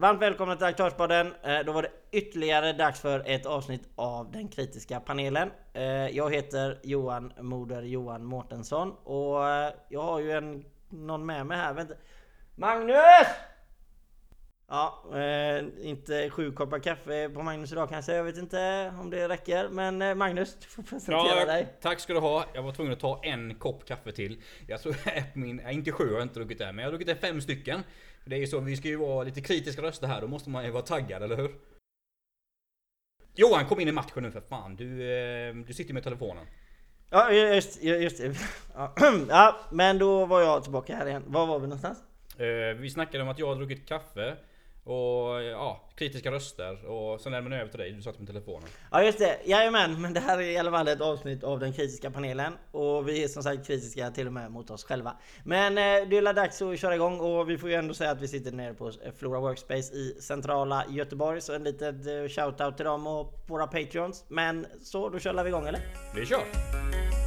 Varmt välkomna till Aktörspodden. Eh, Då var det ytterligare dags för ett avsnitt av den kritiska panelen. Eh, Jag heter Johan Moder Johan Mårtensson och eh, jag har ju en, någon med mig här. Vänta. Magnus! Ja, inte sju koppar kaffe på Magnus idag kanske. Jag vet inte om det räcker. Men Magnus, du får presentera Ja, dig. tack ska du ha. Jag var tvungen att ta en kopp kaffe till. Jag tror på min, inte sju har jag inte druckit det, men jag har druckit det fem stycken. Det är ju så, vi ska ju vara lite kritiska röster här, då måste man ju vara taggad, eller hur? Johan, kom in i matchen nu för fan. Du, eh, du sitter med telefonen. Ja, just, just det. Ja, ja, men då var jag tillbaka här igen. Var var vi någonstans? Eh, vi snackade om att jag har druckit kaffe. Och ja, kritiska röster. Och sen lämnade jag över till dig, du satt med telefonen. Ja just det, jajamän, men det här är i alla fall ett avsnitt av den kritiska panelen och vi är som sagt kritiska till och med mot oss själva. Men eh, det är väl dags att köra igång och vi får ju ändå säga att vi sitter nere på Flora Workspace i centrala Göteborg så en litet eh, shoutout till dem och våra patreons. Men så, då kör vi igång eller? Vi kör!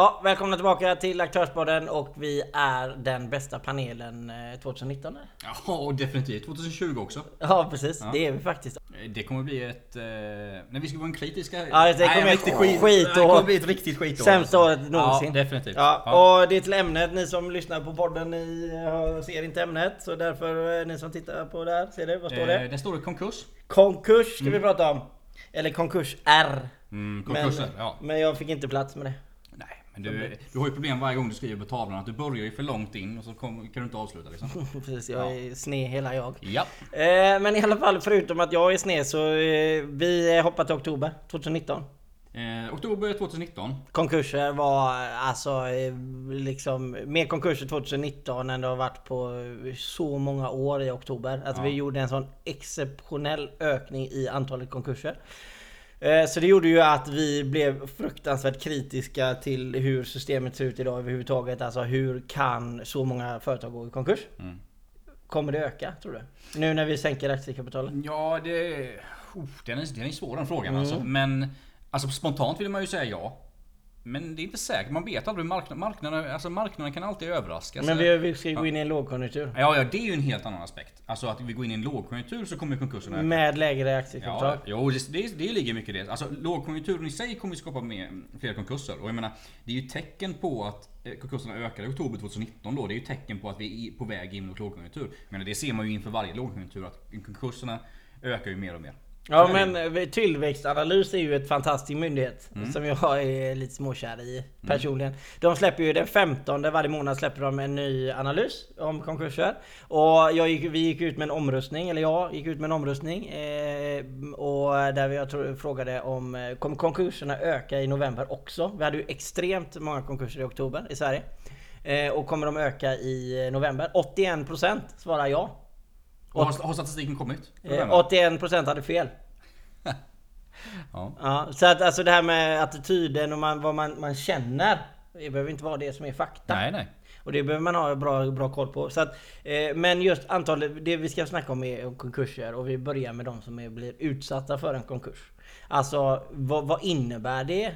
Ja, välkomna tillbaka till Aktörspodden och vi är den bästa panelen eh, 2019 eller? Ja, och definitivt 2020 också. Ja precis, Ja. det är vi faktiskt. Det kommer bli ett... Eh, när vi ska vara en kritiska... Ja, det Nej, kommer en ett riktig skit Det kommer bli ett riktigt skitår. Sämsta alltså. året någonsin. Ja, definitivt. Ja, Ja. och det är till ämnet. Ni som lyssnar på podden ni eh, ser inte ämnet. Så därför eh, ni som tittar på det här, ser det? Vad står Eh, det? står det konkurs. Konkurs ska vi prata om. Eller konkurs R. Mm, Men, konkurser, ja. men jag fick inte plats med det. Men du, du har ju problem varje gång du skriver på tavlan att du börjar ju för långt in och så kom, kan du inte avsluta liksom. Precis, jag är sned hela jag. Ja. Eh, men i alla fall förutom att jag är sned så eh, vi hoppar till oktober 2019. Eh, oktober 2019. Konkurser var alltså eh, liksom mer konkurser 2019 än det har varit på så många år i oktober. Alltså Ja. vi gjorde en sån exceptionell ökning i antalet konkurser. Eh, Så det gjorde ju att vi blev fruktansvärt kritiska till hur systemet ser ut idag överhuvudtaget. Alltså hur kan så många företag gå i konkurs? Mm. Kommer det öka tror du? Nu när vi sänker aktiekapitalet? Ja, det... Oh, den, är, den är svår den frågan Mm. alltså. Men alltså, spontant vill man ju säga ja. Men det är inte säkert. Man vet aldrig. Marknaden, marknaden, alltså, marknaden kan alltid överraska. Men vi, vi ska gå in i en lågkonjunktur. Ja, ja, det är ju en helt annan aspekt. Alltså att vi går in i en lågkonjunktur så kommer konkurserna öka. Med lägre aktiekapital. Ja, jo, det, det, det ligger mycket i det. Alltså lågkonjunkturen i sig kommer ju skapa mer, fler konkurser. Och jag menar, det är ju tecken på att eh, konkurserna ökade i oktober 2019 då. Det är ju tecken på att vi är på väg in mot lågkonjunktur. Menar, det ser man ju inför varje lågkonjunktur att konkurserna ökar ju mer och mer. Ja men eh, Tillväxtanalys är ju ett fantastisk myndighet Mm. som jag är lite småkär i personligen. De släpper ju den 15 varje månad släpper de en ny analys om konkurser. Och gick, vi gick ut med en omröstning, eller jag gick ut med en omröstning. Eh, och där jag frågade om eh, kommer konkurserna öka i november också? Vi hade ju extremt många konkurser i oktober i Sverige. Eh, och kommer de öka i eh, november? 81% svarar ja. Och har, har statistiken kommit? Eh, november? 81% hade fel. Ja. Ja, så att alltså det här med attityden och man, vad man, man känner. Det behöver inte vara det som är fakta. Nej, nej. Och det behöver man ha bra, bra koll på. Så att, eh, men just antalet, det vi ska snacka om är konkurser och vi börjar med de som är, blir utsatta för en konkurs. Alltså vad, vad innebär det?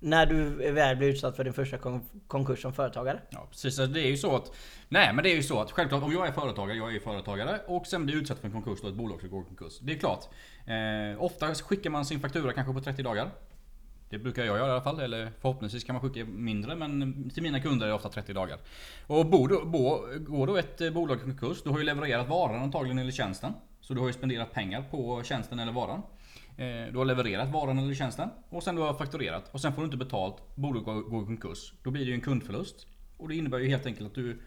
När du väl blir utsatt för din första konkurs som företagare? Ja, precis. Det är ju så att... Nej, men det är ju så att självklart om jag är företagare, jag är ju företagare och sen blir utsatt för en konkurs då ett bolag ska gå i konkurs. Det är klart. Eh, ofta skickar man sin faktura kanske på 30 dagar. Det brukar jag göra i alla fall, eller förhoppningsvis kan man skicka mindre men till mina kunder är det ofta 30 dagar. Och bor då, bo, går då ett bolag i konkurs, du har ju levererat varan antagligen eller tjänsten. Så du har ju spenderat pengar på tjänsten eller varan. Eh, Du har levererat varan eller tjänsten och sen du har fakturerat och sen får du inte betalt, bolaget går, går i konkurs. Då blir det ju en kundförlust. Och det innebär ju helt enkelt att du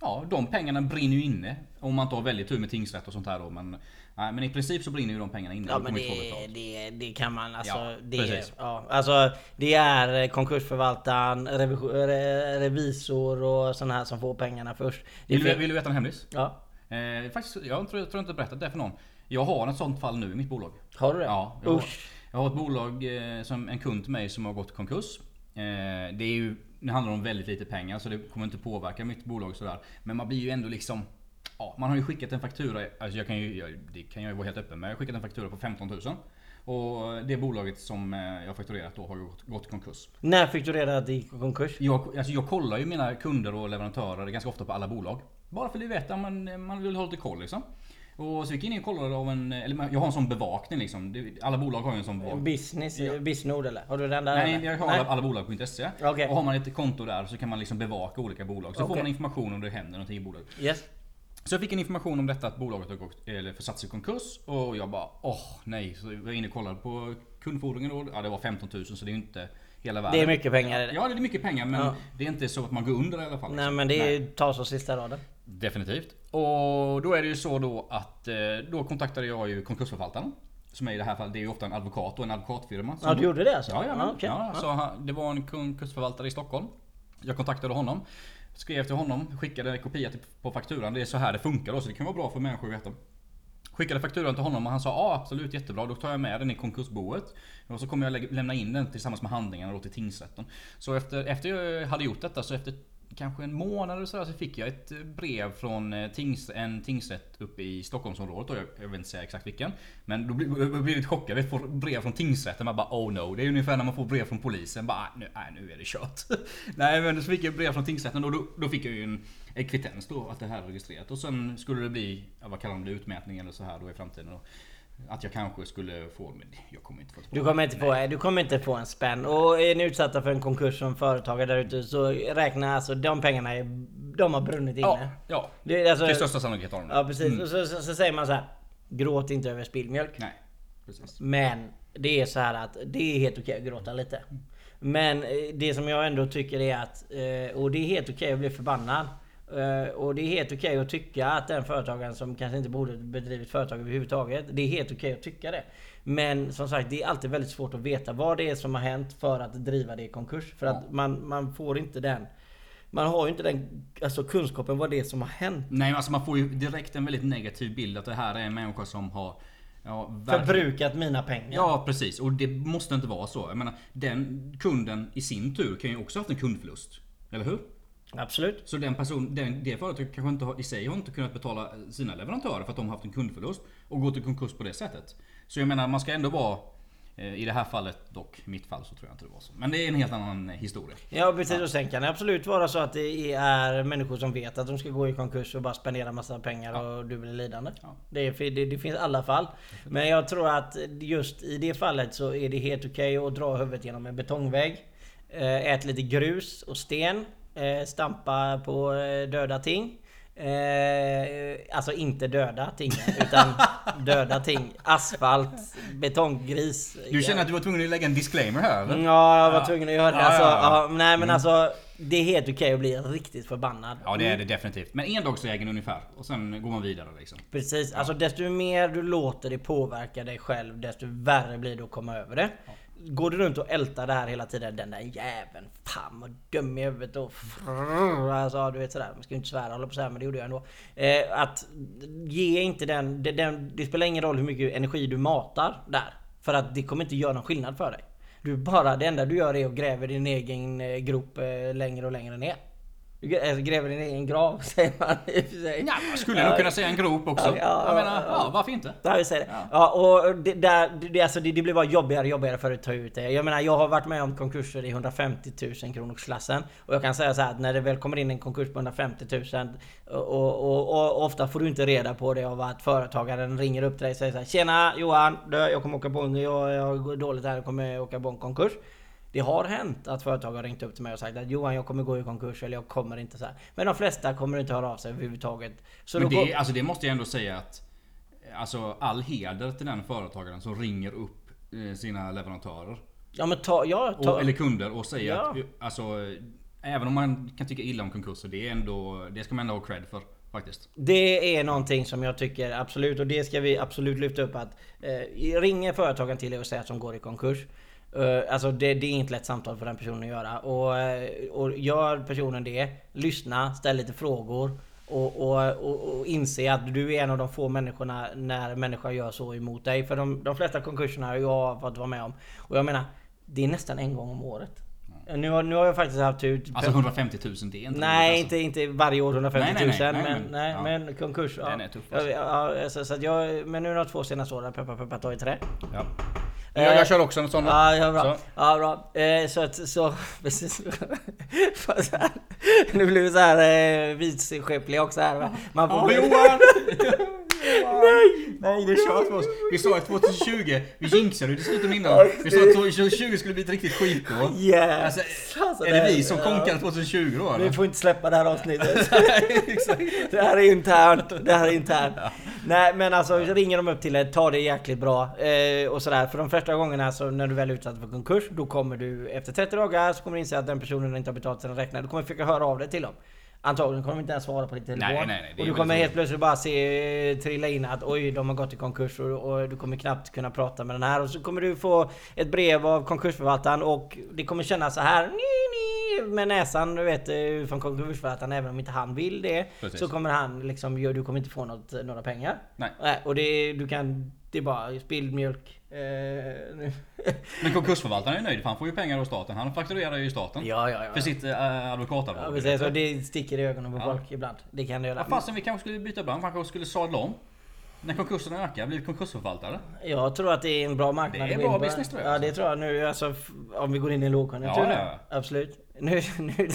Ja, de pengarna brinner ju inne. Om man inte har väldigt tur med tingsrätt och sånt här då. Men, nej, men i princip så brinner ju de pengarna inne. Ja men det, det, det kan man alltså. Ja, det, precis. ja, alltså det är konkursförvaltaren, revision, re, revisor och sådana här som får pengarna först. Vill, vill du veta en hemlis? ja. Eh, faktiskt, jag tror, jag tror inte berättat det för någon. Jag har ett sånt fall nu i mitt bolag. Har du det? Ja, jag har, Usch. jag har ett bolag, eh, som en kund till mig som har gått konkurs. Eh, det är ju, det handlar om väldigt lite pengar så det kommer inte påverka mitt bolag sådär. Men man blir ju ändå liksom Ja, man har ju skickat en faktura, alltså jag kan ju, jag, det kan jag ju vara helt öppen med. Jag har skickat en faktura på 15 000. Och det bolaget som eh, jag har fakturerat då har gått, gått konkurs. När fick du reda att det gick i konkurs? Jag, alltså jag kollar ju mina kunder och leverantörer ganska ofta på alla bolag. Bara för att veta, man, man vill ha lite koll liksom. Och så gick jag in och kollade av en, eller jag har en sån bevakning liksom. Alla bolag har ju en sån bevakning. Business, Ja. Businessnord eller? Har du den där? Nej, eller? jag har alla, alla bolag.se. Okej. Och har man ett konto där så kan man liksom bevaka olika bolag. Så får Okej. man information om det händer någonting i bolaget. Yes. Så jag fick en information om detta att bolaget har gått, eller försatts i konkurs. Och jag bara åh nej. Så jag var inne och kollade på kundfordringen då. Ja det var 15 000 så det är ju inte hela världen. Det är mycket pengar. Ja det är mycket pengar men Ja. det är inte så att man går under i alla fall. Nej liksom. men det Nej. är tas och sista raden. Definitivt. Och då är det ju så då att eh, då kontaktade jag ju konkursförvaltaren. Som är i det här fallet, det är ju ofta en advokat och en advokatfirma. Ja du gjorde det alltså? Ja, ja, okej. ja. Så han, det var en konkursförvaltare i Stockholm. Jag kontaktade honom. Skrev till honom, skickade en kopia till, på fakturan. Det är så här det funkar då, så det kan vara bra för människor att veta. Skickade fakturan till honom och han sa ja absolut jättebra, då tar jag med den i konkursboet. Och så kommer jag lämna in den tillsammans med handlingarna då till tingsrätten. Så efter, efter jag hade gjort detta, så efter kanske en månad eller sådär så fick jag ett brev från eh, tings, en tingsrätt uppe i Stockholmsområdet. Och jag, jag vill inte säga exakt vilken. Men då blir jag lite chockad. Jag får brev från tingsrätten. Man bara oh no. Det är ungefär när man får brev från polisen. Bara ah, nu, nej, nu är det kört. nej men så fick jag brev från tingsrätten och då, då fick jag ju en, en kvittens då att det här är registrerat. Och sen skulle det bli, vad kallar de det, utmätning eller så här då i framtiden. Och att jag kanske skulle få, men jag kommer inte få Du kommer, inte få, du kommer inte få en spänn. Och är ni utsatta för en konkurs som företagare där ute så räkna alltså de pengarna är, de har brunnit inne. Ja, ja. Det, är alltså, Till största sannolikhet har de det. ja precis. Och så, så, så säger man så här. Gråt inte över spillmjölk. Nej, precis. Men det är så här att det är helt okej att gråta lite. Men eh, det som jag ändå tycker är att, eh, och det är helt okej att bli förbannad. Eh, Och det är helt okej att tycka att den företagaren som kanske inte borde bedrivit företag överhuvudtaget. Det är helt okej att tycka det. Men som sagt, det är alltid väldigt svårt att veta vad det är som har hänt för att driva det i konkurs. För att man, man får inte den... Man har ju inte den alltså, kunskapen vad det är som har hänt. Nej alltså man får ju direkt en väldigt negativ bild att det här är en människa som har ja, Förbrukat mina pengar. Ja precis och det måste inte vara så. Jag menar den kunden i sin tur kan ju också ha haft en kundförlust. Eller hur? Absolut. Så den person, den, det företaget kanske inte har, i sig har inte kunnat betala sina leverantörer för att de har haft en kundförlust och gått i konkurs på det sättet. Så jag menar man ska ändå vara eh, i det här fallet dock, mitt fall så tror jag inte det var så. Men det är en helt annan eh, historia. Ja precis och sen kan det absolut vara så att det är människor som vet att de ska gå i konkurs och bara spendera massa pengar och du blir lidande. Ja. Det, det, det finns alla fall. Men jag tror att just i det fallet så är det helt okej att dra huvudet genom en betongvägg. Eh, Ät lite grus och sten. Eh, Stampa på eh, döda ting. Eh, alltså inte döda ting utan döda ting. Asfalt, betonggris. Du känner att du var tvungen att lägga en disclaimer här eller? Ja, jag var tvungen att göra det. Ja, Alltså, ja, ja. ja, nej men alltså. Det är helt okej att bli riktigt förbannad. Ja det är det definitivt. Men endagsregeln ungefär. Och sen går man vidare liksom. Precis. Alltså desto mer du låter det påverka dig själv, desto värre blir det att komma över det. Går du runt och ältar det här hela tiden, den där jäveln, fan vad dum i huvudet och frrrr, alltså du vet sådär, man ska ju inte svära hålla på så här, men det gjorde jag ändå. Eh, att ge inte den, det, den, det spelar ingen roll hur mycket energi du matar där. För att det kommer inte göra någon skillnad för dig. Du bara, det enda du gör är att gräva din egen eh, grop eh, längre och längre ner. Du grä- gräver din egen grav säger man i och för sig. Ja, man skulle nog kunna säga en grop också. Ja, ja, jag menar, ja, varför inte? Ja, vi säger det. Ja, och det, där, det, alltså, det, det blir bara jobbigare och jobbigare för att ta ut det. Jag menar, jag har varit med om konkurser i 150 000 kronors klassen. Och jag kan säga så här att när det väl kommer in en konkurs på 150 000 och, och, och, och ofta får du inte reda på det av att företagaren ringer upp till dig och säger så här Tjena Johan, jag kommer åka på en, jag, jag går dåligt här, jag kommer åka på en konkurs. Det har hänt att företag har ringt upp till mig och sagt att Johan jag kommer gå i konkurs eller jag kommer inte så här. Men de flesta kommer inte höra av sig överhuvudtaget. Så Men då går- det, alltså det måste jag ändå säga att Alltså all heder till den företagaren som ringer upp eh, sina leverantörer. Ja men ta, ja, ta, Och, eller kunder och säger Ja. att alltså, Även om man kan tycka illa om konkurser, det, är ändå, det ska man ändå ha cred för. Faktiskt. Det är någonting som jag tycker absolut och det ska vi absolut lyfta upp att eh, ringer företagen till er och säger att de går i konkurs. Eh, alltså det, det är inte lätt samtal för den personen att göra. Och, eh, och gör personen det, lyssna, ställ lite frågor. Och, och, och, och inse att du är en av de få människorna när människor gör så emot dig. För de, de flesta konkurserna har jag fått vara med om. Och jag menar, det är nästan en gång om året. Nu har, nu har jag faktiskt haft tur. Alltså 150 000 det är inte Nej, roligt, inte, inte varje år 150 000 Nej, nej, men, nej, ja. men konkurs. Ja. Den är tuff, alltså. ja, alltså, så att jag, men nu de två senaste åren, peppa peppa ta i trä. Alltså. Ja. Jag, jag kör också en sån. Ja, ja bra. Så. Ja, bra. Eh, så att, så, precis. Så här. nu blir vi så här eh, vidskepliga också här. Man får... Ja, Johan! Nej! Nej, det är kört för oss. Vi sa att 2020, vi jinxade ju dessutom innan. Vi sa att 2020 skulle bli ett riktigt skitår. Yes! Alltså, Alltså, är det vi här- som ja. konkade 2020 då Vi eller? får inte släppa det här avsnittet. Det här är internt. Det här är internt. Nej men alltså ringer de upp till er, ta det jäkligt bra. Eh, och sådär. För de första gångerna så när du väl är utsatt för konkurs, då kommer du efter 30 dagar så kommer du inse att den personen inte har betalat sina räkningar. Du kommer försöka höra av dig till dem. Antagligen kommer de inte ens svara på din telefon. Nej, nej, nej, och du kommer helt plötsligt bara se trilla in att oj, de har gått i konkurs och, och du kommer knappt kunna prata med den här. Och så kommer du få ett brev av konkursförvaltaren och det kommer kännas så här ni, ni, med näsan du vet eh, från konkursförvaltaren även om inte han vill det. Precis. Så kommer han liksom, du kommer inte få något, några pengar. Nej. och det, du kan, det är bara spilld mjölk. Eh. Men konkursförvaltaren är nöjd för han får ju pengar av staten. Han fakturerar ju staten. ja, ja, ja. För sitt äh, Ja, advokatarvode. precis, och det sticker i ögonen på Ja. folk ibland. Det kan det göra. Vad fasen vi kanske skulle byta bransch, kanske skulle sadla om. När konkurserna ökar, bli konkursförvaltare. Jag tror att det är en bra marknad. Det är bra business, tror jag. Ja det tror jag nu alltså, om vi går in i en lågkonjunktur Ja, nu. ja, Absolut. Nu, nu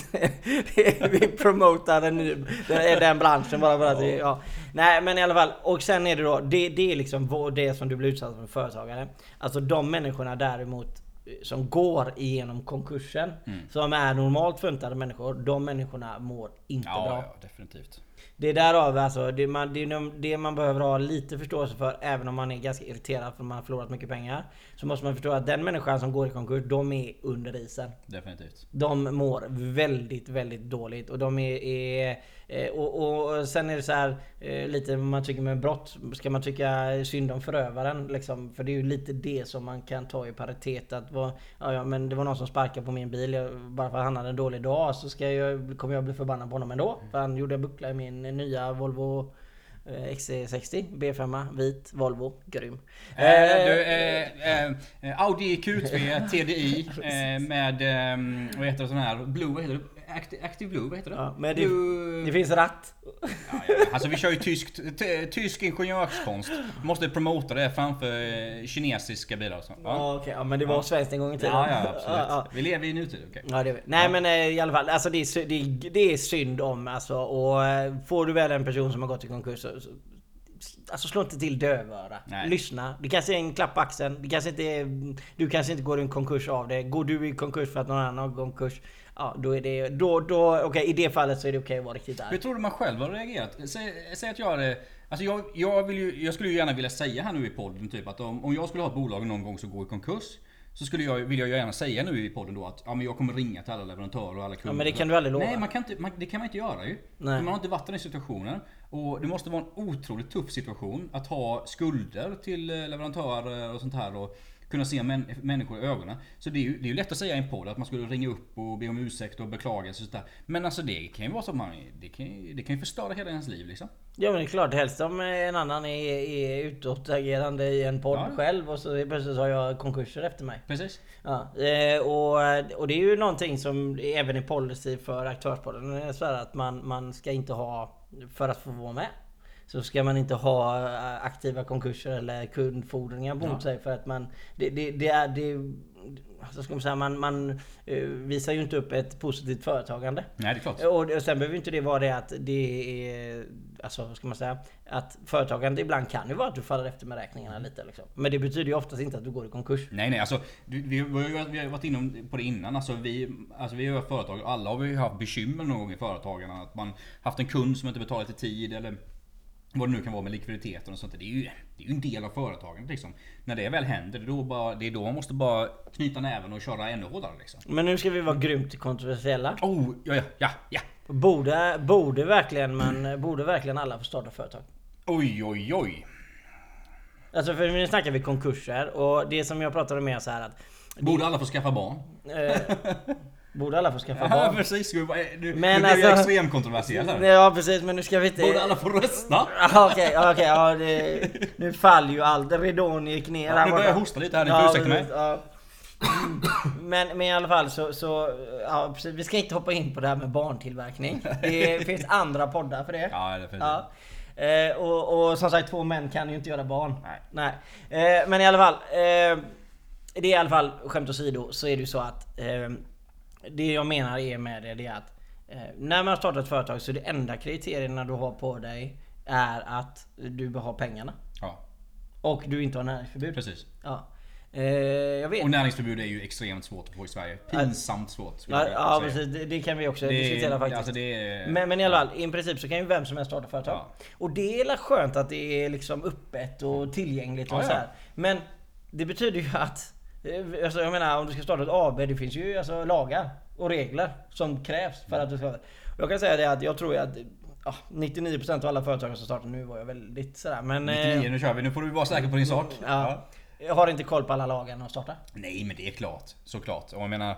vi promotar den, nu, den, den branschen bara för att det, ja. Nej men i alla fall. Och sen är det då, det, det är liksom det som du blir utsatt för företagare. Alltså de människorna däremot eh, som går igenom konkursen, Mm. som är normalt funtade människor, de människorna mår inte Ja, bra. ja, definitivt. Det är därav alltså, det man, det, är det man behöver ha lite förståelse för även om man är ganska irriterad för att man har förlorat mycket pengar. Så måste man förstå att den människan som går i konkurs, de är under isen. Definitivt. De mår väldigt, väldigt dåligt och de är... är eh, och, och sen är det så här eh, lite vad man tycker med brott. Ska man tycka synd om förövaren liksom? För det är ju lite det som man kan ta i paritet. Att vad, ja, ja, men det var någon som sparkade på min bil. Jag, bara för att han hade en dålig dag så ska jag, kommer jag bli förbannad på honom ändå. För han gjorde en buckla i min nya Volvo eh, XC60 B5 vit Volvo. Grym. Eh, du, eh, eh, Audi Q3 TDI med, vad heter det sån här, Blue, vad heter det? Active, Active Blue, vad heter det? Ja, men det, Blue... det finns ratt. Ja, ja. Alltså vi kör ju tyskt, t- tysk ingenjörskonst. Måste promota det framför eh, kinesiska bilar och så. Ja, Ja, okej. Ja, men det var svenskt en gång i tiden. ja, ja absolut. Ja, ja. Vi lever i nutid, okej. Ja, det, nej men eh, i alla fall, alltså det är, det, är, det är synd om alltså. Och eh, får du väl en person som har gått i konkurs så, så Alltså slå inte till dövöra. Nej. Lyssna. Det kanske är en klapp på axeln. Det kanske inte är, du kanske inte går i en konkurs av det. Går du i konkurs för att någon annan har konkurs. Ja då är det, då, då, okej i det fallet så är det okej att vara riktigt arg. Hur tror du man själv har reagerat? Säg, säg att jag hade... Alltså jag, jag, vill ju, jag skulle ju gärna vilja säga här nu i podden typ att om, om jag skulle ha ett bolag någon gång som går i konkurs så skulle jag, vill jag gärna säga nu i podden då att ja, men jag kommer ringa till alla leverantörer och alla kunder. Ja, men det kan du aldrig lova. Nej, man kan inte, man, det kan man inte göra ju. Nej. Man har inte varit i den situationen. Och det måste vara en otroligt tuff situation att ha skulder till eh, leverantörer och sånt här. Och kunna se män, människor i ögonen. Så det är, ju, det är ju lätt att säga i en podd att man skulle ringa upp och be om ursäkt och beklaga sig och. Men alltså det kan ju vara så att man, det kan, det kan ju förstöra hela ens liv liksom. Ja men det är klart, helst om en annan är, är utåtagerande i en podd Ja. själv och så plötsligt har jag konkurser efter mig. Precis. Ja, eh, och, och det är ju någonting som även är policy för aktörspodden. Att man, man ska inte ha, för att få vara med, så ska man inte ha eh, aktiva konkurser eller kundfordringar mot Ja. sig för att man... Det, det, det är... Det, så ska man säga, man, man eh, visar ju inte upp ett positivt företagande. Nej det är klart. Och, och sen behöver inte det vara det att det är... Alltså vad ska man säga? Att företagande ibland kan ju vara att du faller efter med räkningarna lite liksom. Men det betyder ju oftast inte att du går i konkurs. Nej nej alltså, vi, har vi har varit inne på det innan. Alltså vi, alltså vi har företag, alla har vi haft bekymmer någon gång i företagen. Att man haft en kund som inte betalat i tid eller vad det nu kan vara med likviditeten och sånt. Det är ju, det är ju en del av företagen liksom. När det väl händer, då, bara, det är då man måste bara knyta näven och köra ännu hårdare liksom. Men nu ska vi vara grymt kontroversiella. Oh, ja, ja, ja, ja. Borde, borde, verkligen man, borde verkligen alla få starta företag? Oj, oj, oj. Alltså för nu snackar vi konkurser och det som jag pratade med är så här att... Borde alla få skaffa barn? Eh, borde alla få skaffa Ja, barn? precis. Nu, nu, Men nu alltså- extremt kontroversiell här. Ja precis men nu ska vi inte... Borde alla få rösta? Ja, Okej, ja, okej, ja, det, nu faller ju allt. Ridån gick ner Ja, nu börjar jag hosta lite här, ni får ursäkta mig. Ja. Men, men i alla fall så, så ja, precis, vi ska inte hoppa in på det här med barntillverkning. Det finns andra poddar för det. Ja, det finns Ja. Eh, och, och som sagt, två män kan ju inte göra barn. Nej. Nej. Eh, men i alla fall. Eh, det är i alla fall, skämt åsido, så är det ju så att eh, det jag menar är med det, det är att eh, när man startar ett företag så är det enda kriterierna du har på dig är att du behöver pengarna. Ja, Och du inte har näringsförbud. precis. Ja. Eh, jag vet. Och näringsförbud är ju extremt svårt att få i Sverige. Pinsamt svårt. Ja, ja precis. Det, det kan vi också Det diskutera faktiskt. alltså är- men, men i alla fall, i princip så kan ju vem som helst starta företag. Ja. Och det är väl skönt att det är liksom öppet och tillgängligt och Ja, så ja. här. Men det betyder ju att Alltså jag menar om du ska starta ett AB, det finns ju alltså lagar och regler som krävs för att du ska... Och jag kan säga det att jag tror att ja, 99% av alla företag som startar nu var jag väldigt sådär men... eh, 99, nu kör vi. Nu får du vara säker på din sak. Ja. Jag har inte koll på alla lagarna att starta. Nej men det är klart, såklart. Och jag menar,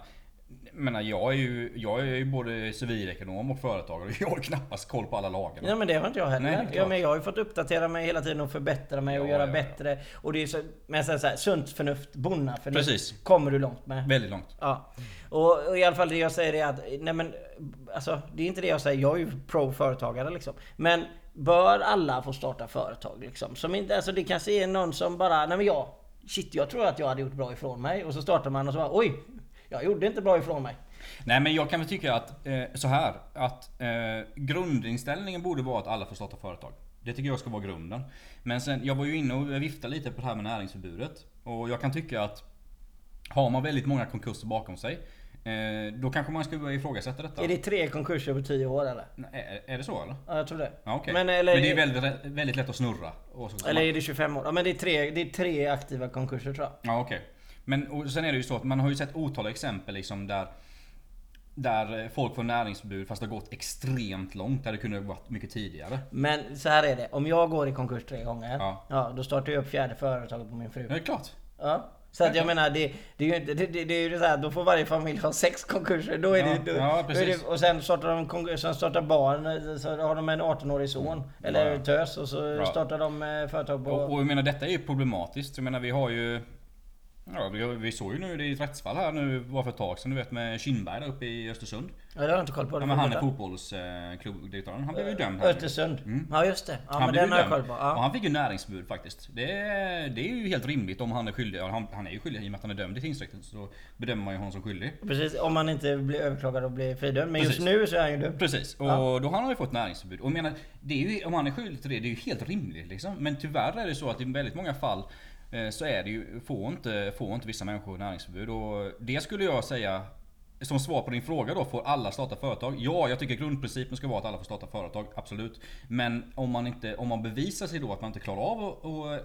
menar, jag, är ju, jag är ju både civilekonom och företagare. Jag har knappast koll på alla lagarna. Ja men det har inte jag heller. Nej, ja, men jag har ju fått uppdatera mig hela tiden och förbättra mig och Ja, göra ja, bättre. Och det är så, men här, så här, sunt förnuft, bonnaförnuft. Precis. Kommer du långt med. Väldigt långt. Ja. Och, och i alla fall det jag säger är att, nej men, alltså det är inte det jag säger. Jag är ju pro-företagare liksom. Men bör alla få starta företag liksom? Som inte, alltså det kanske är någon som bara, nej men jag, shit jag tror att jag hade gjort bra ifrån mig. Och så startar man och så bara, oj, jag gjorde inte bra ifrån mig. Nej men jag kan väl tycka att, eh, så här att eh, grundinställningen borde vara att alla får starta företag. Det tycker jag ska vara grunden. Men sen, jag var ju inne och viftade lite på det här med näringsförbudet. Och jag kan tycka att har man väldigt många konkurser bakom sig, eh, då kanske man ska börja ifrågasätta detta. Är det tre konkurser på tio år eller? Nej, Är, det så eller? Ja jag tror det. Ja, okej. Men, Men, eller, det är väldigt, väldigt lätt att snurra. Eller är det 25 år? Ja men det är tre, det är tre aktiva konkurser tror jag. Ja okej. Men och sen är det ju så att man har ju sett otaliga exempel liksom där där folk får näringsförbud fast det har gått extremt långt. Där det kunde ha varit mycket tidigare. Men så här är det. Om jag går i konkurs tre gånger. Ja. Ja. då startar jag upp fjärde företaget på min fru. Ja, det är klart. Ja. Så att jag menar, det, det är ju inte, det, det, det är ju så här, då får varje familj ha sex konkurser. Då är det, då, ja, då är det, och sen startar de konkurs, sen startar barn, så har de en 18-årig son. Eller Mm. Ja. tös och så startar de eh, företag på... Och, och jag menar detta är ju problematiskt. Jag menar vi har ju Ja, vi, vi såg ju nu det är ett rättsfall här nu var för ett tag sedan du vet med Kindberg där uppe i Östersund. ja, det har jag inte koll på. Ja, men han är fotbollsklubbdirektören. Han blev ju dömd här. Östersund. Mm. Ja just det. Ja han men blev den har jag koll på. Och Ja. han fick ju näringsförbud faktiskt. Det, det är ju helt rimligt om han är skyldig. Han, han är ju skyldig i och med att han är dömd i tingsrätten. Så då bedömer man ju honom som skyldig. Precis, om man inte blir överklagad och blir fridömd. Men just Precis. nu så är han ju dömd. Precis, och Ja. då har han ju fått näringsförbud. Och jag menar, det är ju, om han är skyldig till det, det är ju helt rimligt liksom. Men tyvärr är det så att i väldigt många fall eh, Eh, så är det ju, får inte, får inte vissa människor näringsförbud. Och det skulle jag säga som svar på din fråga då, får alla starta företag? Ja, jag tycker grundprincipen ska vara att alla får starta företag, absolut. Men om man, inte, om man bevisar sig då att man inte klarar av att, och, eh,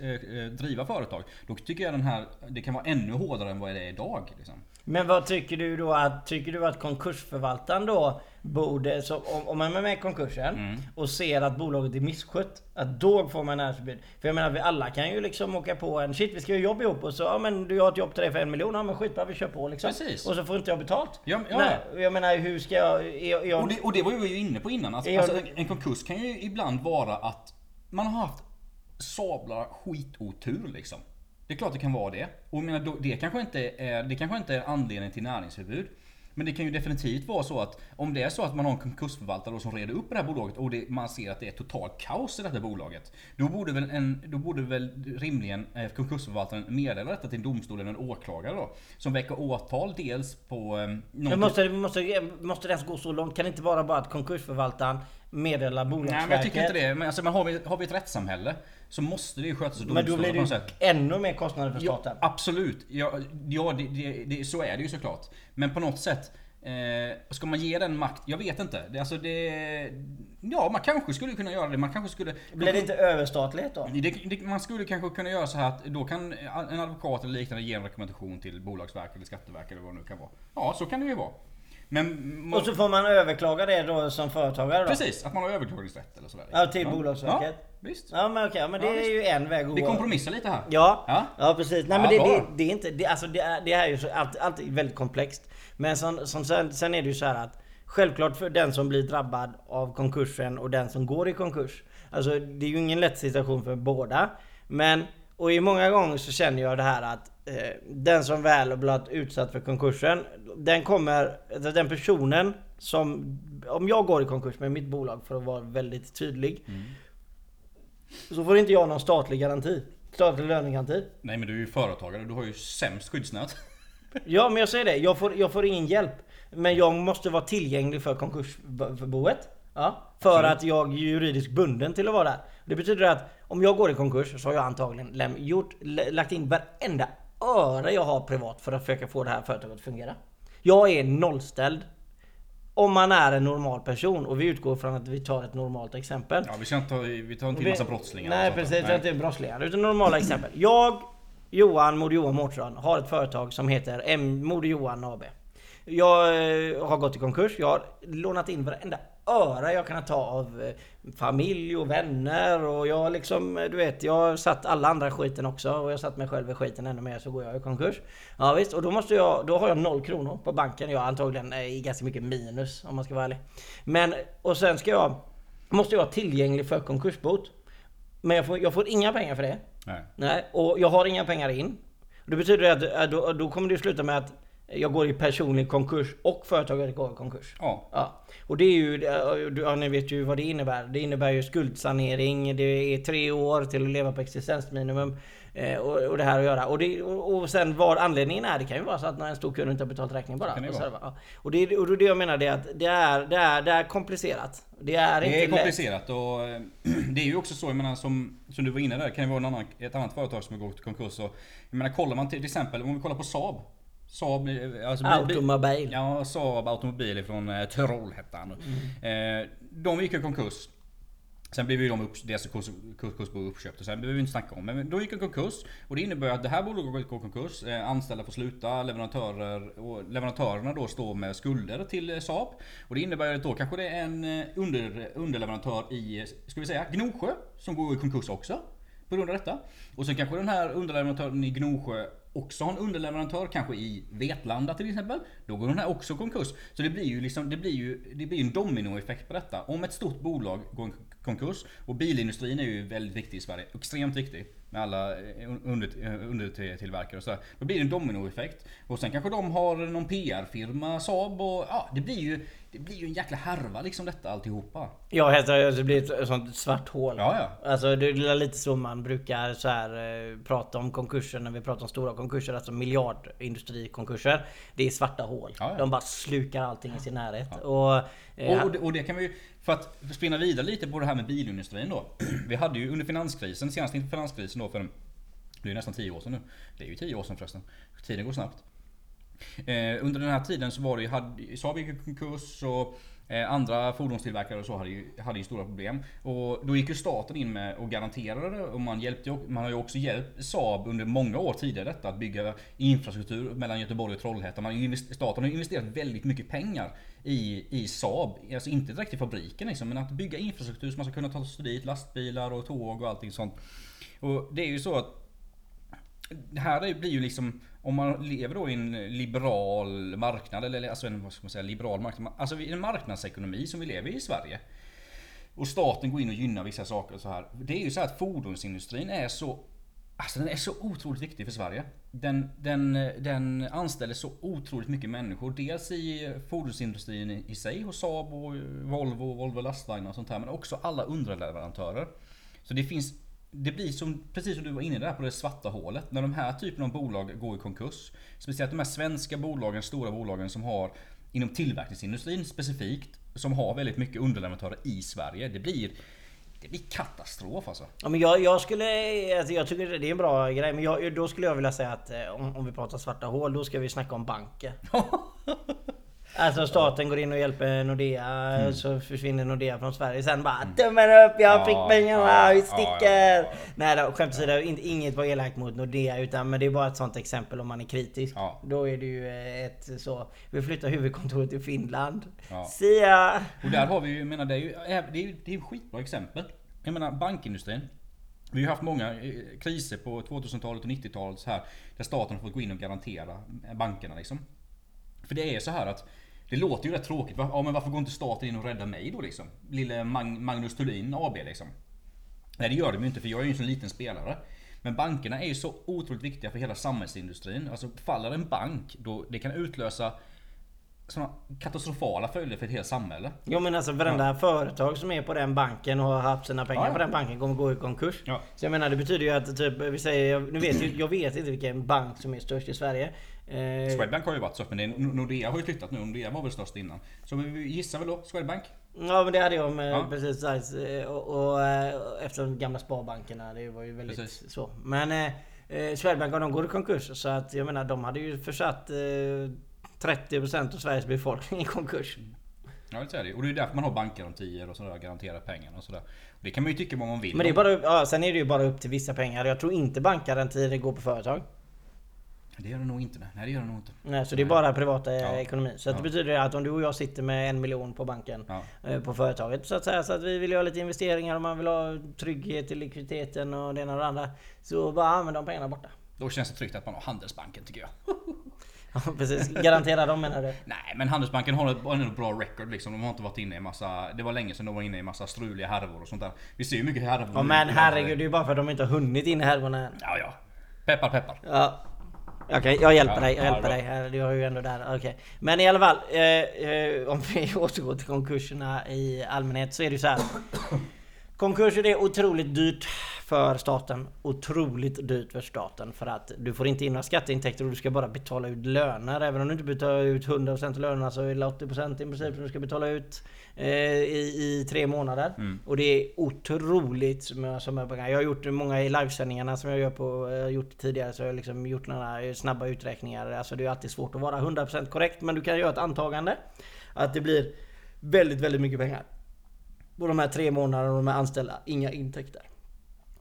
eh, eh, driva företag, då tycker jag den här, det kan vara ännu hårdare än vad det är idag. Liksom. Men vad tycker du då att, tycker du att konkursförvaltaren då borde, så om, om man är med i konkursen Mm. och ser att bolaget är misskött, att då får man näringsförbud. För jag menar vi alla kan ju liksom åka på en shit vi ska göra jobb ihop och så ja men du har ett jobb till dig för en miljon, ja men skitbra vi kör på liksom. Precis. Och så får inte jag betalt. Ja, ja. Nej, jag menar hur ska jag, är jag Och det, och det var vi ju inne på innan. Alltså, Jag- alltså, en, en konkurs kan ju ibland vara att man har haft sabla skitotur liksom. Det är klart det kan vara det. Och jag menar, det, kanske inte är, det kanske inte är anledningen till näringsförbud. Men det kan ju definitivt vara så att om det är så att man har en konkursförvaltare som reder upp det här bolaget och det, man ser att det är totalt kaos i detta bolaget. Då borde väl, en, då borde väl rimligen eh, konkursförvaltaren meddela detta till domstol eller en åklagare då. Som väcker åtal dels på... Eh, Men någonting- måste, måste, måste det ens gå så långt? Kan det inte vara bara att konkursförvaltaren meddelar Bolagsverket? Nej men jag tycker inte det. Men, alltså, men har, vi, har vi ett rättssamhälle så måste det ju skötas av Men då blir det ju ännu mer kostnader för Ja, staten. absolut. Ja, ja det, det, det, så är det ju såklart. Men på något sätt eh, Ska man ge den makt? Jag vet inte. Det, alltså det, ja, man kanske skulle kunna göra det. Man kanske skulle... Blir det inte överstatlighet då? Det, det, man skulle kanske kunna göra så här att då kan en advokat eller liknande ge en rekommendation till Bolagsverket eller Skatteverket eller vad det nu kan vara. Ja, så kan det ju vara. Men... Och så får man överklaga det då som företagare då? Precis, att man har överklagningsrätt eller sådär. Ja, till Bolagsverket. Ja, visst. Ja men okej, men det Ja, är visst. ju en väg att Vi gå. kompromissar lite här. Ja, Ja. ja. precis. Nej Ja, men det, det, det är inte, det, alltså det är, det är ju så, allt, allt är väldigt komplext. Men som, som sen, sen är det ju så här att Självklart för den som blir drabbad av konkursen och den som går i konkurs. Alltså det är ju ingen lätt situation för båda. Men, och i många gånger så känner jag det här att den som väl har blivit utsatt för konkursen, den kommer, alltså den personen som, om jag går i konkurs med mitt bolag för att vara väldigt tydlig, så får inte jag någon statlig garanti. Statlig lönegaranti. Nej men du är ju företagare, du har ju sämst skyddsnät. Ja men jag säger det, jag får, jag får ingen hjälp. Men jag måste vara tillgänglig för konkursboet. Ja, för Absolut. att jag är juridiskt bunden till att vara där. Det betyder att om jag går i konkurs så har jag antagligen gjort, lagt in varenda öre jag har privat för att försöka få det här företaget att fungera. Jag är nollställd. Om man är en normal person och vi utgår från att vi tar ett normalt exempel. Ja vi ska inte ta, vi tar inte in massa brottslingar. Nej precis, är inte brottslingar. Utan normala exempel. Jag, Johan, Moder Johan Mårtsson, har ett företag som heter M Moder Johan AB. Jag eh, har gått i konkurs. Jag har lånat in varenda öre jag kan ta av eh, familj och vänner och jag liksom, eh, du vet, jag har satt alla andra skiten också och jag satt mig själv i skiten ännu mer så går jag i konkurs. Ja visst, och då måste jag, då har jag noll kronor på banken. Jag är antagligen eh, i ganska mycket minus om man ska vara ärlig. Men, och sen ska jag, måste jag vara tillgänglig för konkursbot. Men jag får, jag får inga pengar för det. Nej. Nej, och jag har inga pengar in. Det betyder att då, då kommer det sluta med att jag går i personlig konkurs och företaget går i konkurs. Ja. Ja. Och det är ju, ja, ni vet ju vad det innebär. Det innebär ju skuldsanering, det är tre år till att leva på existensminimum. Eh, och, och det här att göra. Och, det, och, och sen vad anledningen är, det kan ju vara så att när en stor kund inte har betalt räkningen bara. det och, så här, va. och, det, och det jag menar det är att det är, det är, det är komplicerat. Det är inte Det är lätt. komplicerat och eh, det är ju också så, jag menar som, som du var inne där, kan det vara annan, ett annat företag som har gått i konkurs. Och, jag menar kollar man till, till exempel, om vi kollar på Saab. Saab, eh, alltså bil- bil- Automobil. Ja, Saab Automobil från eh, Trollhättan. Mm. Eh, de gick i konkurs. Sen blev ju de upp, deras kurs, kurs, kursbo uppköpt och sen behöver vi inte snacka om. Men då gick de konkurs. Och det innebär att det här bolaget går i konkurs. Eh, anställda får sluta, leverantörer och leverantörerna då står med skulder till eh, Saab. Och det innebär att då kanske det är en under, underleverantör i, ska vi säga, Gnosjö som går i konkurs också. På grund av detta. Och sen kanske den här underleverantören i Gnosjö också har en underleverantör, kanske i Vetlanda till exempel. Då går den här också i konkurs. Så det blir ju liksom, det blir ju, det blir ju en dominoeffekt på detta. Om ett stort bolag går i konkurs, och bilindustrin är ju väldigt viktig i Sverige, extremt viktig. Med alla eh, eh, undertillverkare och sådär. Då blir det en dominoeffekt. Och sen kanske de har någon PR-firma, Saab och ja, det blir ju det blir ju en jäkla härva liksom detta alltihopa. Ja, enkelt, det blir ett sånt svart hål. Ja, ja. Alltså det är lite så man brukar så här, eh, prata om konkurser när vi pratar om stora konkurser. Alltså miljardindustrikonkurser. Det är svarta hål. Ja, ja. De bara slukar allting i sin närhet. Och, eh, Och, och, det, och det kan vi ju, för att spinna vidare lite på det här med bilindustrin då. Vi hade ju under finanskrisen, senast inför finanskrisen då för det är ju nästan 10 år sedan nu. Det är ju 10 år sedan förresten. Tiden går snabbt. Eh, under den här tiden så var det ju, Saab gick i konkurs och Eh, andra fordonstillverkare och så hade ju, hade ju stora problem. Och då gick ju staten in med och garanterade det och man hjälpte ju- man har ju också hjälpt Saab under många år tidigare detta att bygga infrastruktur mellan Göteborg och Trollhättan. Man staten har ju investerat väldigt mycket pengar i, i Saab. Alltså inte direkt i fabriken liksom, men att bygga infrastruktur så man ska kunna ta sig dit, lastbilar och tåg och allting sånt. Och det är ju så att det här blir ju liksom om man lever då i en liberal marknad eller alltså en vad ska man säga liberal marknad. Alltså i en marknadsekonomi som vi lever i i Sverige. Och staten går in och gynnar vissa saker och så här. Det är ju så här att fordonsindustrin är så Alltså den är så otroligt viktig för Sverige. Den, den, den anställer så otroligt mycket människor. Dels i fordonsindustrin i sig hos Saab och Volvo, Volvo Lastvagnar och sånt här. Men också alla underleverantörer. Så det finns det blir som, precis som du var inne där på det svarta hålet. När de här typen av bolag går i konkurs. Speciellt de här svenska bolagen, stora bolagen som har inom tillverkningsindustrin specifikt. Som har väldigt mycket underleverantörer i Sverige. Det blir, det blir katastrof alltså. Ja, men jag, jag skulle... Alltså jag tycker det är en bra grej. Men jag, då skulle jag vilja säga att eh, om, om vi pratar svarta hål, då ska vi snacka om banker. Alltså staten går in och hjälper Nordea, Mm. så försvinner Nordea från Sverige. Sen bara tummen upp, jag Ja, fick pengarna, vi sticker! ja, ja. Nej då, skämt åsido, in- inget var elakt mot Nordea. Utan, men det är bara ett sånt exempel om man är kritisk. Då är det ju eh, ett så... Vi flyttar huvudkontoret till Finland. Ja. Ya! Och där har vi ju, menar, det är ju, det är ju, det är ju skitbra exempel. Jag menar bankindustrin. Vi har haft många eh, kriser på 2000-talet och 90-talet så här. Där staten har fått gå in och garantera bankerna liksom. För det är så här att det låter ju rätt tråkigt. Ja men varför går inte staten in och räddar mig då liksom? Lille Mag- Magnus Thulin AB liksom. Nej det gör de ju inte för jag är ju en sån liten spelare. Men bankerna är ju så otroligt viktiga för hela samhällsindustrin. Alltså faller en bank, då det kan utlösa såna katastrofala följder för ett helt samhälle. Jo men alltså varenda företag som är på den banken och har haft sina pengar Ja, ja. på den banken kommer gå i konkurs. Ja. Så jag menar det betyder ju att typ, vi säger, nu vet, jag vet inte vilken bank som är störst i Sverige. Eh, Swedbank har ju varit störst men det är, Nordea har ju flyttat nu. Nordea var väl störst innan. Så vi gissar väl då Swedbank? Ja men det hade jag med Ja. precis eh, och, och eh, efter de gamla sparbankerna. Det var ju väldigt Precis. så. Men eh, eh, Swedbank och de går i konkurs. Så att jag menar de hade ju försatt eh, 30% av Sveriges befolkning i konkurs. Ja det är det. Och det är därför man har bankgarantier och sådär, garanterar pengarna och sådär. Det kan man ju tycka vad man vill Men det är bara, ja, sen är det ju bara upp till vissa pengar. Jag tror inte bankgarantier går på företag. Det gör det nog inte. Nej det gör det nog inte. Nej, så det är bara privata eh, Ja. ekonomi. Så att det Ja. betyder att om du och jag sitter med en miljon på banken Ja. eh, på företaget så att säga så att vi vill göra lite investeringar och man vill ha trygghet i likviditeten och det ena och det andra. Så bara använd de pengarna borta. Då känns det tryggt att man har Handelsbanken tycker jag. Precis. Garantera dem menar du? Nej men Handelsbanken har ett bra record liksom. De har inte varit inne i massa... Det var länge sedan de var inne i massa struliga härvor och sånt där. Vi ser ju mycket härvor. Ja men herregud, det är ju bara för att de inte har hunnit in i härvorna än. Ja ja. Peppar peppar. Ja. Okej, jag hjälper Ja, dig. Jag ja, hjälper dig. Du är ju ändå där. Okej. Men i alla fall. Eh, eh, om vi återgår till konkurserna i allmänhet så är det ju så här. Konkurser är otroligt dyrt för staten. Otroligt dyrt för staten för att du får inte in några skatteintäkter och du ska bara betala ut löner. Även om du inte betalar ut 100% av lönerna så är det 80% i princip som du ska betala ut eh, i, i tre månader. Och det är otroligt mycket pengar. Jag har gjort många i livesändningarna som jag gör på, eh, gjort tidigare så jag har liksom gjort några snabba uträkningar. Alltså det är alltid svårt att vara 100% korrekt men du kan göra ett antagande att det blir väldigt, väldigt mycket pengar på de här tre månaderna och de är anställda, inga intäkter.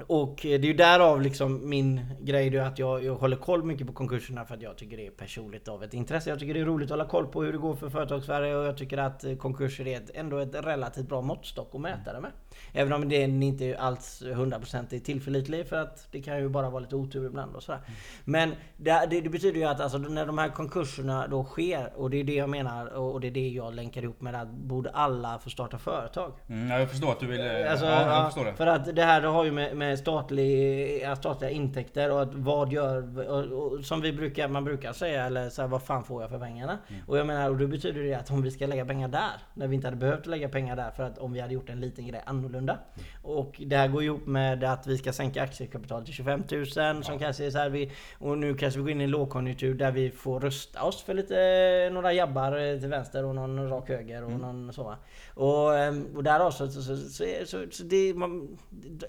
Och eh, det är ju därav liksom min grej då att jag, jag håller koll mycket på konkurserna för att jag tycker det är personligt av ett intresse. Jag tycker det är roligt att hålla koll på hur det går för företagssverige och jag tycker att eh, konkurser är ett, ändå ett relativt bra måttstock att mäta det med. Även om den inte är alls 100% är tillförlitlig för att det kan ju bara vara lite otur ibland och sådär. Men det, det, det betyder ju att alltså, när de här konkurserna då sker och det är det jag menar och det är det jag länkar ihop med att borde alla få starta företag. Mm, ja, jag förstår att du vill... eh, Alltså, ja, jag ja, förstår det. För att det här det har ju med, med statlig, ja, statliga intäkter och att vad gör... Och, och, som vi brukar, man brukar säga, eller så här, vad fan får jag för pengarna? Mm. Och jag menar, och då betyder det att om vi ska lägga pengar där, när vi inte hade behövt lägga pengar där för att om vi hade gjort en liten grej annorlunda. Mm. Och det här går ihop med att vi ska sänka aktiekapitalet till 25 000 som kanske är så här, vi, och nu kanske vi går in i en lågkonjunktur där vi får rösta oss för lite, några jabbar eh, till vänster och någon rak höger och någon så. Och, och därav så, så, så, så, så, så det, man,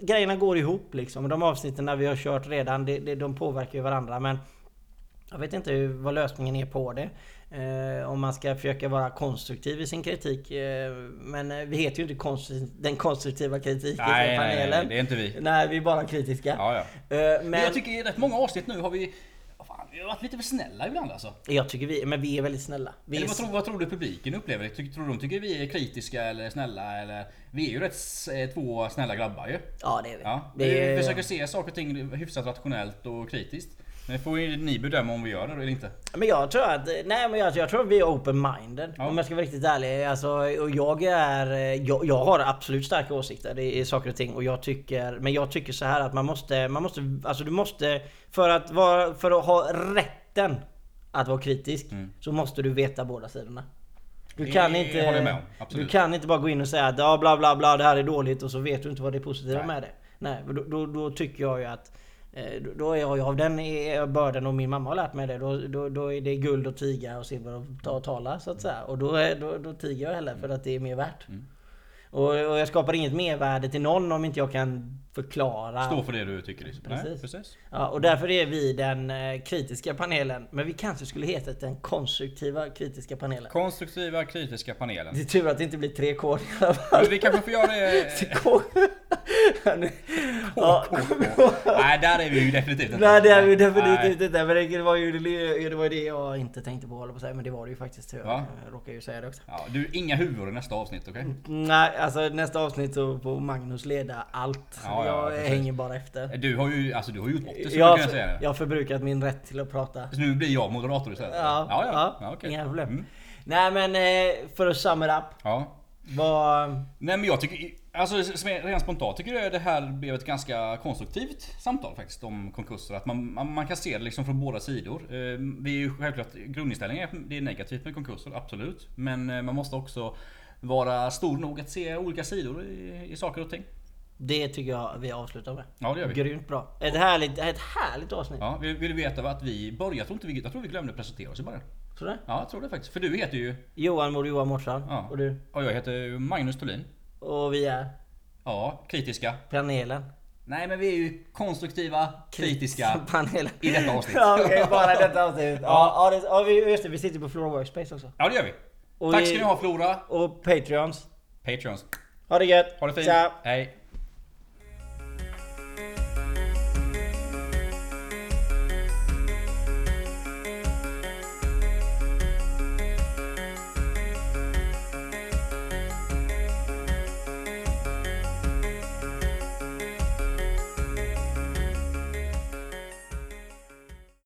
grejerna går ihop liksom. Och De avsnitten där vi har kört redan, det, det, de påverkar ju varandra. Men jag vet inte hur, vad lösningen är på det. Eh, om man ska försöka vara konstruktiv i sin kritik. Eh, men eh, vi heter ju inte konstru- den konstruktiva kritiken Nej, i nej, nej, panelen. det är inte vi. Nej, vi är bara kritiska. Ja, ja. Eh, Men men jag tycker i rätt många avsnitt nu har vi... vi har varit lite för snälla ibland alltså. jag tycker vi, men vi är väldigt snälla. Vi Eller vad, tror, vad tror du publiken upplever? Ty- Tror de tycker vi är kritiska eller snälla? Eller, vi är ju rätt eh, två snälla grabbar ju. ja, det är vi. Ja, vi är, försöker se saker och ting hyfsat rationellt och kritiskt. Men får ju ni bedöma om vi gör det eller inte. Men jag tror att, nej men jag, jag tror att vi är open-minded. Ja. Om jag ska vara riktigt ärlig. Alltså, och jag är, jag, jag har absolut starka åsikter i, i saker och ting. Och jag tycker, men jag tycker så här att man måste, man måste, alltså du måste, för att, vara, för att ha rätten att vara kritisk. Så måste du veta båda sidorna. Du Mm. Det kan med inte, du kan inte bara gå in och säga att ja, bla bla bla det här är dåligt och så vet du inte vad det är positiva Nej. med det. Nej, då, då, då tycker jag ju att eh, då- då är jag av den eh, börden och min mamma har lärt mig det. Då, då, då är det guld och tiga och silver och ta och tala så att säga. Och då, är, då, då tiger jag hellre för att det är mer värt. Mm. Och, och jag skapar inget mervärde till någon om inte jag kan förklara. Stå för det du tycker. Liksom. Nej, Precis. precis. Ja, och därför är vi den eh, kritiska panelen. Men vi kanske skulle heta den konstruktiva kritiska panelen. Konstruktiva kritiska panelen. Det är tur att det inte blir tre kod i alla fall. Vi kanske får göra det... Ja. Nej, där är vi ju definitivt inte. Nej det är vi definitivt inte. Men det var ju det, var ju det jag inte tänkte på hålla på säga. Men det var det ju faktiskt. Jag Va? råkar ju säga det också. Ja, du, inga huvudor i nästa avsnitt, okej? Nej, alltså nästa avsnitt så får Magnus leda allt. Ja, ja, jag precis. hänger bara efter. Du har ju, alltså du har gjort bort det, så Jag, kan jag säga jag har förbrukat min rätt till att prata. Så nu blir jag moderator istället? Ja, ja. ja, ja okej. inga problem. Mm. Nej men eh, för att sum it up. Ja. Vad... Nej men jag tycker, alltså rent spontant tycker jag det här blev ett ganska konstruktivt samtal faktiskt om konkurser. Att man, man, man kan se det liksom från båda sidor. Eh, Vi är ju självklart, grundinställningen är det är negativt med konkurser, absolut. Men eh, man måste också vara stor nog att se olika sidor i, i saker och ting. Det tycker jag vi avslutar med. Ja det gör vi. Grymt bra. Ett härligt, ett härligt avsnitt. Ja, vill, vill du veta vad vi började? Jag tror, inte vi, jag tror vi glömde presentera oss i början. Tror du? Ja, jag tror det faktiskt. För du heter ju... Johan Mord Johan Mårtsson. Ja. Och du. Och jag heter Magnus Thulin. Och vi är Ja, kritiska. panelen. Nej men vi är ju konstruktiva, kritiska. panelen. I detta avsnitt. ja, okej, bara i detta avsnitt. Ja, ja, det, ja vi, just det, vi sitter på Flora Workspace också. Ja det gör vi. Och Tack ska ni ha Flora. Och Patreons. Patreons. Ha det gött. Ha det fint. Tja. Hej.